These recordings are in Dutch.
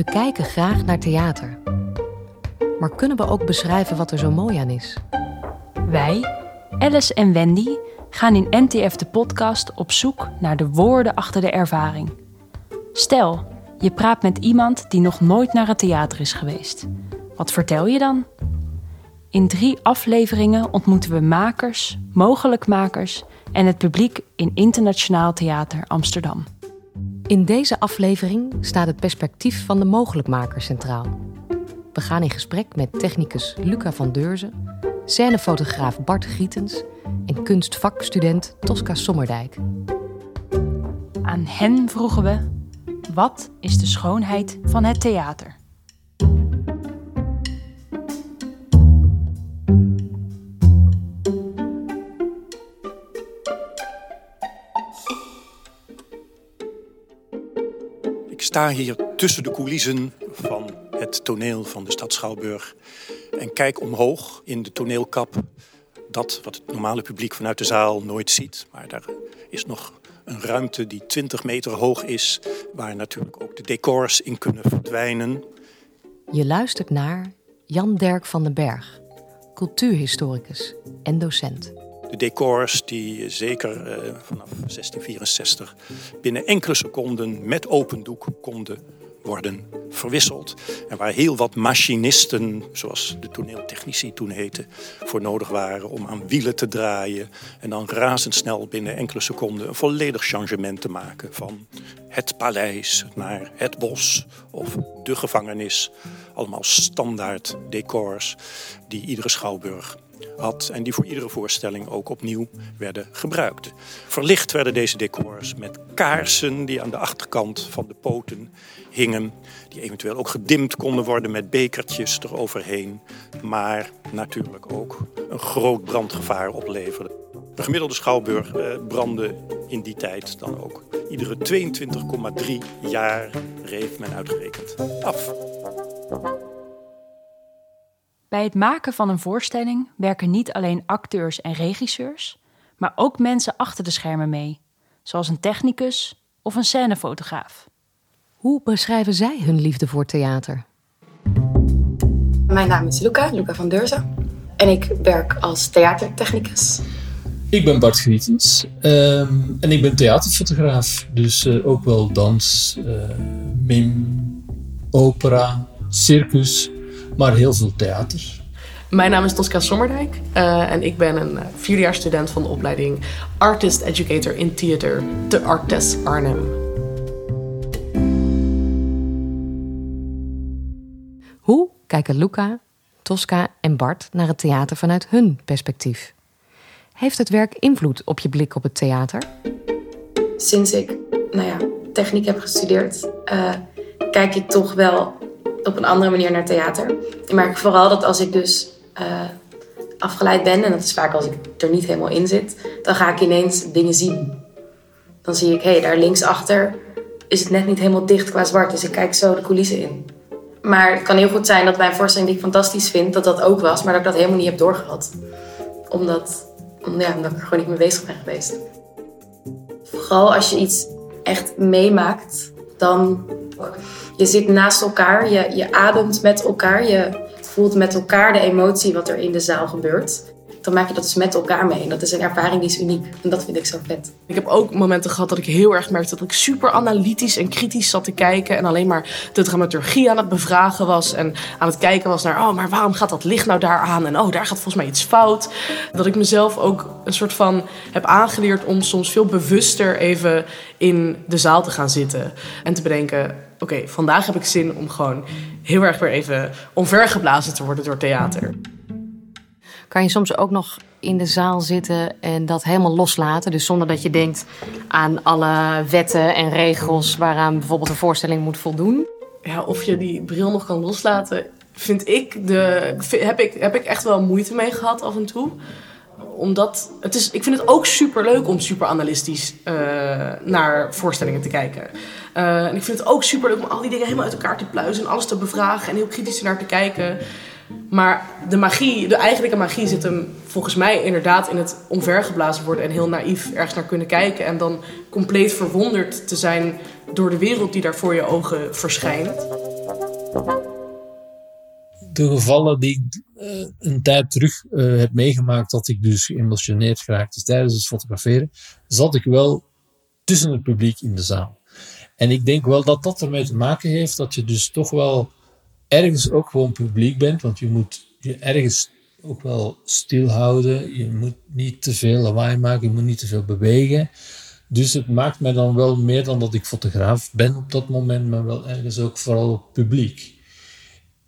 We kijken graag naar theater. Maar kunnen we ook beschrijven wat er zo mooi aan is? Wij, Alice en Wendy, gaan in NTF de podcast op zoek naar de woorden achter de ervaring. Stel, je praat met iemand die nog nooit naar het theater is geweest. Wat vertel je dan? In drie afleveringen ontmoeten we makers, mogelijkmakers en het publiek in Internationaal Theater Amsterdam. In deze aflevering staat het perspectief van de mogelijkmaker centraal. We gaan in gesprek met technicus Luca van Deurzen, scènefotograaf Bart Gietens en kunstvakstudent Tosca Sommerdijk. Aan hen vroegen we: wat is de schoonheid van het theater? Sta hier tussen de coulissen van het toneel van de stad Schouwburg en kijk omhoog in de toneelkap. Dat wat het normale publiek vanuit de zaal nooit ziet. Maar daar is nog een ruimte die 20 meter hoog is, waar natuurlijk ook de decors in kunnen verdwijnen. Je luistert naar Jan Dirk van den Berg, cultuurhistoricus en docent. De decors die zeker eh, vanaf 1664 binnen enkele seconden met open doek konden worden verwisseld. En waar heel wat machinisten, zoals de toneeltechnici toen heten, voor nodig waren om aan wielen te draaien. En dan razendsnel binnen enkele seconden een volledig changement te maken. Van het paleis naar het bos of de gevangenis. Allemaal standaard decors die iedere schouwburg had en die voor iedere voorstelling ook opnieuw werden gebruikt. Verlicht werden deze decors met kaarsen die aan de achterkant van de poten hingen, die eventueel ook gedimd konden worden met bekertjes eroverheen, maar natuurlijk ook een groot brandgevaar opleverden. De gemiddelde schouwburg eh, brandde in die tijd dan ook iedere 22,3 jaar, heeft men uitgerekend, af. Bij het maken van een voorstelling werken niet alleen acteurs en regisseurs, maar ook mensen achter de schermen mee, zoals een technicus of een scènefotograaf. Hoe beschrijven zij hun liefde voor theater? Mijn naam is Luca, Luca van Deurzen. En ik werk als theatertechnicus. Ik ben Bart Grietens ehm, en ik ben theaterfotograaf. Dus uh, ook wel dans, uh, mim, opera, circus, maar heel veel theater. Mijn naam is Tosca Sommerdijk uh, en ik ben een vierdejaars student van de opleiding Artist Educator in Theater te Artes Arnhem. Hoe kijken Luca, Tosca en Bart naar het theater vanuit hun perspectief? Heeft het werk invloed op je blik op het theater? Sinds ik nou ja, techniek heb gestudeerd, uh, kijk ik toch wel op een andere manier naar theater. Ik merk vooral dat als ik dus uh, afgeleid ben, en dat is vaak als ik er niet helemaal in zit, dan ga ik ineens dingen zien. Dan zie ik, hé, hey, daar linksachter is het net niet helemaal dicht qua zwart, dus ik kijk zo de coulissen in. Maar het kan heel goed zijn dat mijn voorstelling die ik fantastisch vind, dat dat ook was, maar dat ik dat helemaal niet heb doorgehad. Omdat, ja, omdat ik er gewoon niet mee bezig ben geweest. Vooral als je iets echt meemaakt, dan je zit naast elkaar, je, je ademt met elkaar, je voelt met elkaar de emotie wat er in de zaal gebeurt. Dan maak je dat dus met elkaar mee. En dat is een ervaring die is uniek. En dat vind ik zo vet. Ik heb ook momenten gehad dat ik heel erg merkte dat ik super analytisch en kritisch zat te kijken. En alleen maar de dramaturgie aan het bevragen was. En aan het kijken was naar, oh, maar waarom gaat dat licht nou daar aan? En oh, daar gaat volgens mij iets fout. Dat ik mezelf ook een soort van heb aangeleerd om soms veel bewuster even in de zaal te gaan zitten. En te bedenken, oké, vandaag heb ik zin om gewoon heel erg weer even omvergeblazen te worden door theater. Kan je soms ook nog in de zaal zitten en dat helemaal loslaten? Dus zonder dat je denkt aan alle wetten en regels waaraan bijvoorbeeld een voorstelling moet voldoen? Ja, of je die bril nog kan loslaten, vind ik, de, heb, ik, heb ik echt wel moeite mee gehad af en toe omdat het is, ik vind het ook super leuk om super analistisch uh, naar voorstellingen te kijken. Uh, en ik vind het ook super leuk om al die dingen helemaal uit elkaar te pluizen en alles te bevragen en heel kritisch naar te kijken. Maar de magie, de eigenlijke magie zit hem volgens mij inderdaad in het omvergeblazen worden en heel naïef ergens naar kunnen kijken. En dan compleet verwonderd te zijn door de wereld die daar voor je ogen verschijnt. De gevallen die ik uh, een tijd terug uh, heb meegemaakt, dat ik dus geëmotioneerd geraakte tijdens het fotograferen, zat ik wel tussen het publiek in de zaal. En ik denk wel dat dat ermee te maken heeft dat je dus toch wel ergens ook gewoon publiek bent, want je moet je ergens ook wel stilhouden. Je moet niet te veel lawaai maken, je moet niet te veel bewegen. Dus het maakt mij dan wel meer dan dat ik fotograaf ben op dat moment, maar wel ergens ook vooral publiek.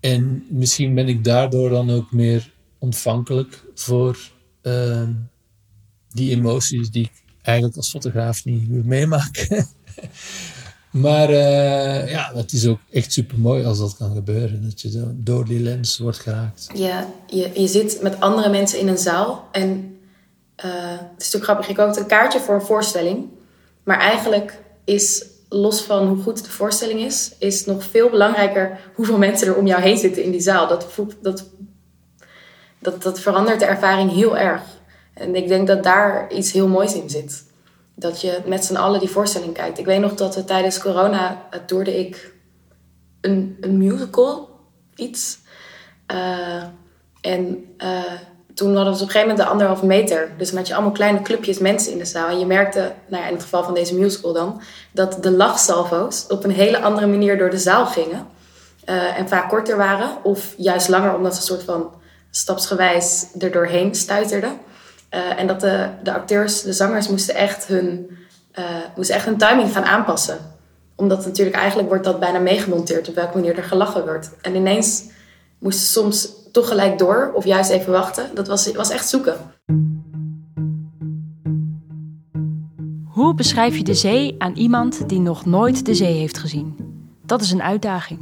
En misschien ben ik daardoor dan ook meer ontvankelijk voor uh, die emoties die ik eigenlijk als fotograaf niet wil meemaken. maar uh, ja, het is ook echt super mooi als dat kan gebeuren. Dat je door die lens wordt geraakt. Ja, je, je zit met andere mensen in een zaal. En uh, het is natuurlijk grappig. Je koopt een kaartje voor een voorstelling. Maar eigenlijk is los van hoe goed de voorstelling is, is nog veel belangrijker hoeveel mensen er om jou heen zitten in die zaal. Dat, dat, dat, dat verandert de ervaring heel erg. En ik denk dat daar iets heel moois in zit. Dat je met z'n allen die voorstelling kijkt. Ik weet nog dat we tijdens corona uh, toerde ik een, een musical, iets. Uh, en uh, toen hadden we op een gegeven moment de anderhalve meter. Dus dan had je allemaal kleine clubjes mensen in de zaal. En je merkte, nou ja, in het geval van deze musical dan, dat de lachsalvo's op een hele andere manier door de zaal gingen. Uh, en vaak korter waren, of juist langer, omdat ze een soort van stapsgewijs er doorheen stuiterden. Uh, en dat de, de acteurs, de zangers, moesten echt, hun, uh, moesten echt hun timing gaan aanpassen. Omdat natuurlijk eigenlijk wordt dat bijna meegemonteerd op welke manier er gelachen wordt. En ineens moesten soms toch gelijk door of juist even wachten. Dat was, was echt zoeken. Hoe beschrijf je de zee aan iemand die nog nooit de zee heeft gezien? Dat is een uitdaging.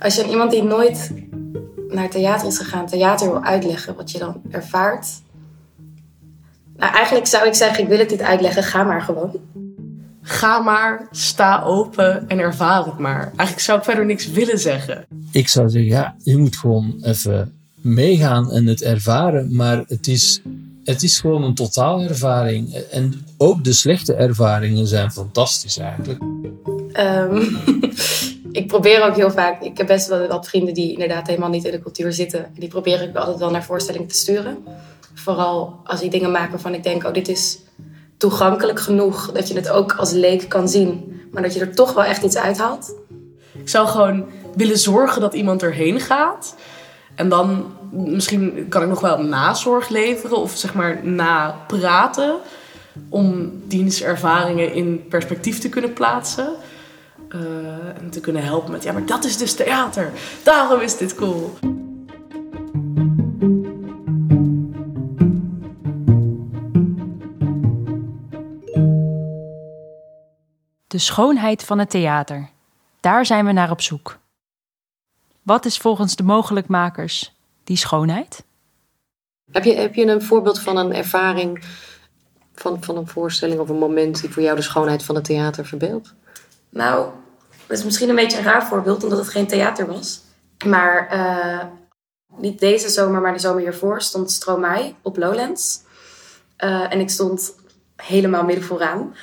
Als je aan iemand die nooit naar theater is gegaan, theater wil uitleggen wat je dan ervaart. Nou, eigenlijk zou ik zeggen, ik wil het niet uitleggen, ga maar gewoon. Ga maar, sta open en ervaar het maar. Eigenlijk zou ik verder niks willen zeggen. Ik zou zeggen, ja, je moet gewoon even meegaan en het ervaren. Maar het is, het is gewoon een totaalervaring. En ook de slechte ervaringen zijn fantastisch eigenlijk. Um, ik probeer ook heel vaak, ik heb best wel wat vrienden die inderdaad helemaal niet in de cultuur zitten. Die probeer ik altijd wel naar voorstellingen te sturen. Vooral als die dingen maken waarvan ik denk, oh dit is toegankelijk genoeg dat je het ook als leek kan zien, maar dat je er toch wel echt iets uithaalt? Ik zou gewoon willen zorgen dat iemand erheen gaat. En dan misschien kan ik nog wel nazorg leveren of zeg maar napraten. Om dienstervaringen in perspectief te kunnen plaatsen. Uh, en te kunnen helpen met, ja, maar dat is dus theater. Daarom is dit cool. Schoonheid van het theater. Daar zijn we naar op zoek. Wat is volgens de mogelijkmakers die schoonheid? Heb je, heb je een voorbeeld van een ervaring van, van een voorstelling of een moment die voor jou de schoonheid van het theater verbeeldt? Nou, dat is misschien een beetje een raar voorbeeld, omdat het geen theater was. Maar uh, niet deze zomer, maar de zomer hiervoor stond Stromae op Lowlands. Uh, en ik stond helemaal midden vooraan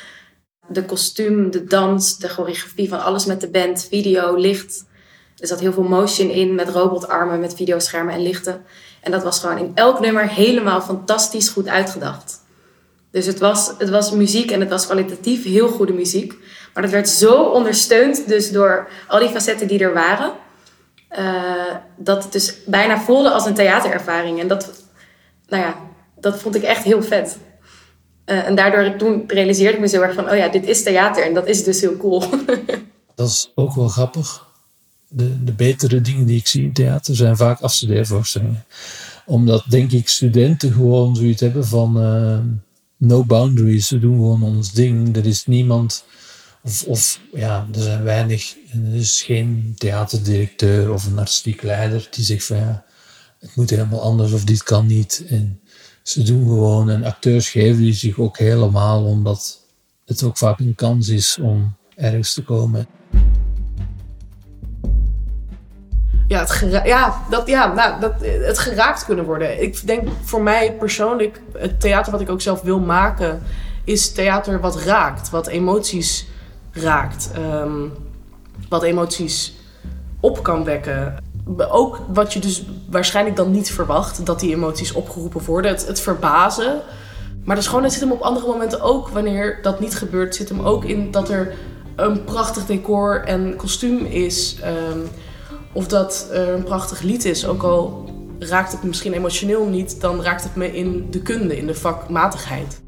de kostuum, de dans, de choreografie van alles met de band, video, licht. Er zat heel veel motion in met robotarmen, met videoschermen en lichten. En dat was gewoon in elk nummer helemaal fantastisch goed uitgedacht. Dus het was, het was muziek en het was kwalitatief heel goede muziek. Maar dat werd zo ondersteund dus door al die facetten die er waren. Uh, dat het dus bijna voelde als een theaterervaring. En dat, nou ja, dat vond ik echt heel vet. Uh, en daardoor toen realiseerde ik me zo erg van, oh ja, dit is theater en dat is dus heel cool. dat is ook wel grappig. De, de betere dingen die ik zie in theater zijn vaak afstudeervoorstellingen. Omdat, denk ik, studenten gewoon zoiets hebben van uh, no boundaries. We doen gewoon ons ding. Er is niemand, of, of ja, er zijn weinig, er is geen theaterdirecteur of een artistiek leider die zegt van ja, het moet helemaal anders of dit kan niet. En ze doen gewoon en acteurs geven die zich ook helemaal omdat het ook vaak een kans is om ergens te komen. Ja, het, ja, dat, ja nou, dat, het geraakt kunnen worden. Ik denk voor mij persoonlijk, het theater wat ik ook zelf wil maken, is theater wat raakt, wat emoties raakt. Um, wat emoties op kan wekken. Ook wat je dus waarschijnlijk dan niet verwacht, dat die emoties opgeroepen worden. Het, het verbazen. Maar de schoonheid zit hem op andere momenten ook, wanneer dat niet gebeurt, zit hem ook in dat er een prachtig decor en kostuum is. ehm, of dat er een prachtig lied is. Ook al raakt het me misschien emotioneel niet, dan raakt het me in de kunde, in de vakmatigheid.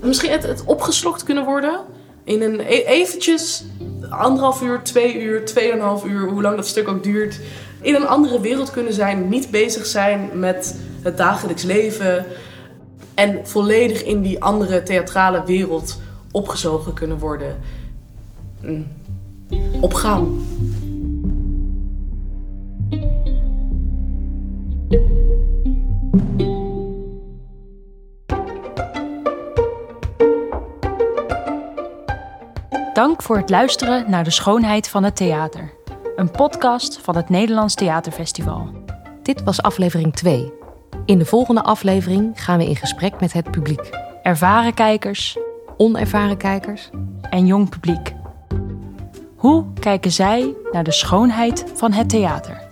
Misschien het, opgeslokt kunnen worden in een e- eventjes anderhalf uur, twee uur, tweeënhalf uur, hoe lang dat stuk ook duurt. In een andere wereld kunnen zijn, niet bezig zijn met het dagelijks leven. En volledig in die andere theatrale wereld opgezogen kunnen worden. Mm. Opgaan. Dank voor het luisteren naar De Schoonheid van het Theater. Een podcast van het Nederlands Theaterfestival. Dit was aflevering 2. In de volgende aflevering gaan we in gesprek met het publiek. Ervaren kijkers Onervaren kijkers, en jong publiek. Hoe kijken zij naar de schoonheid van het theater?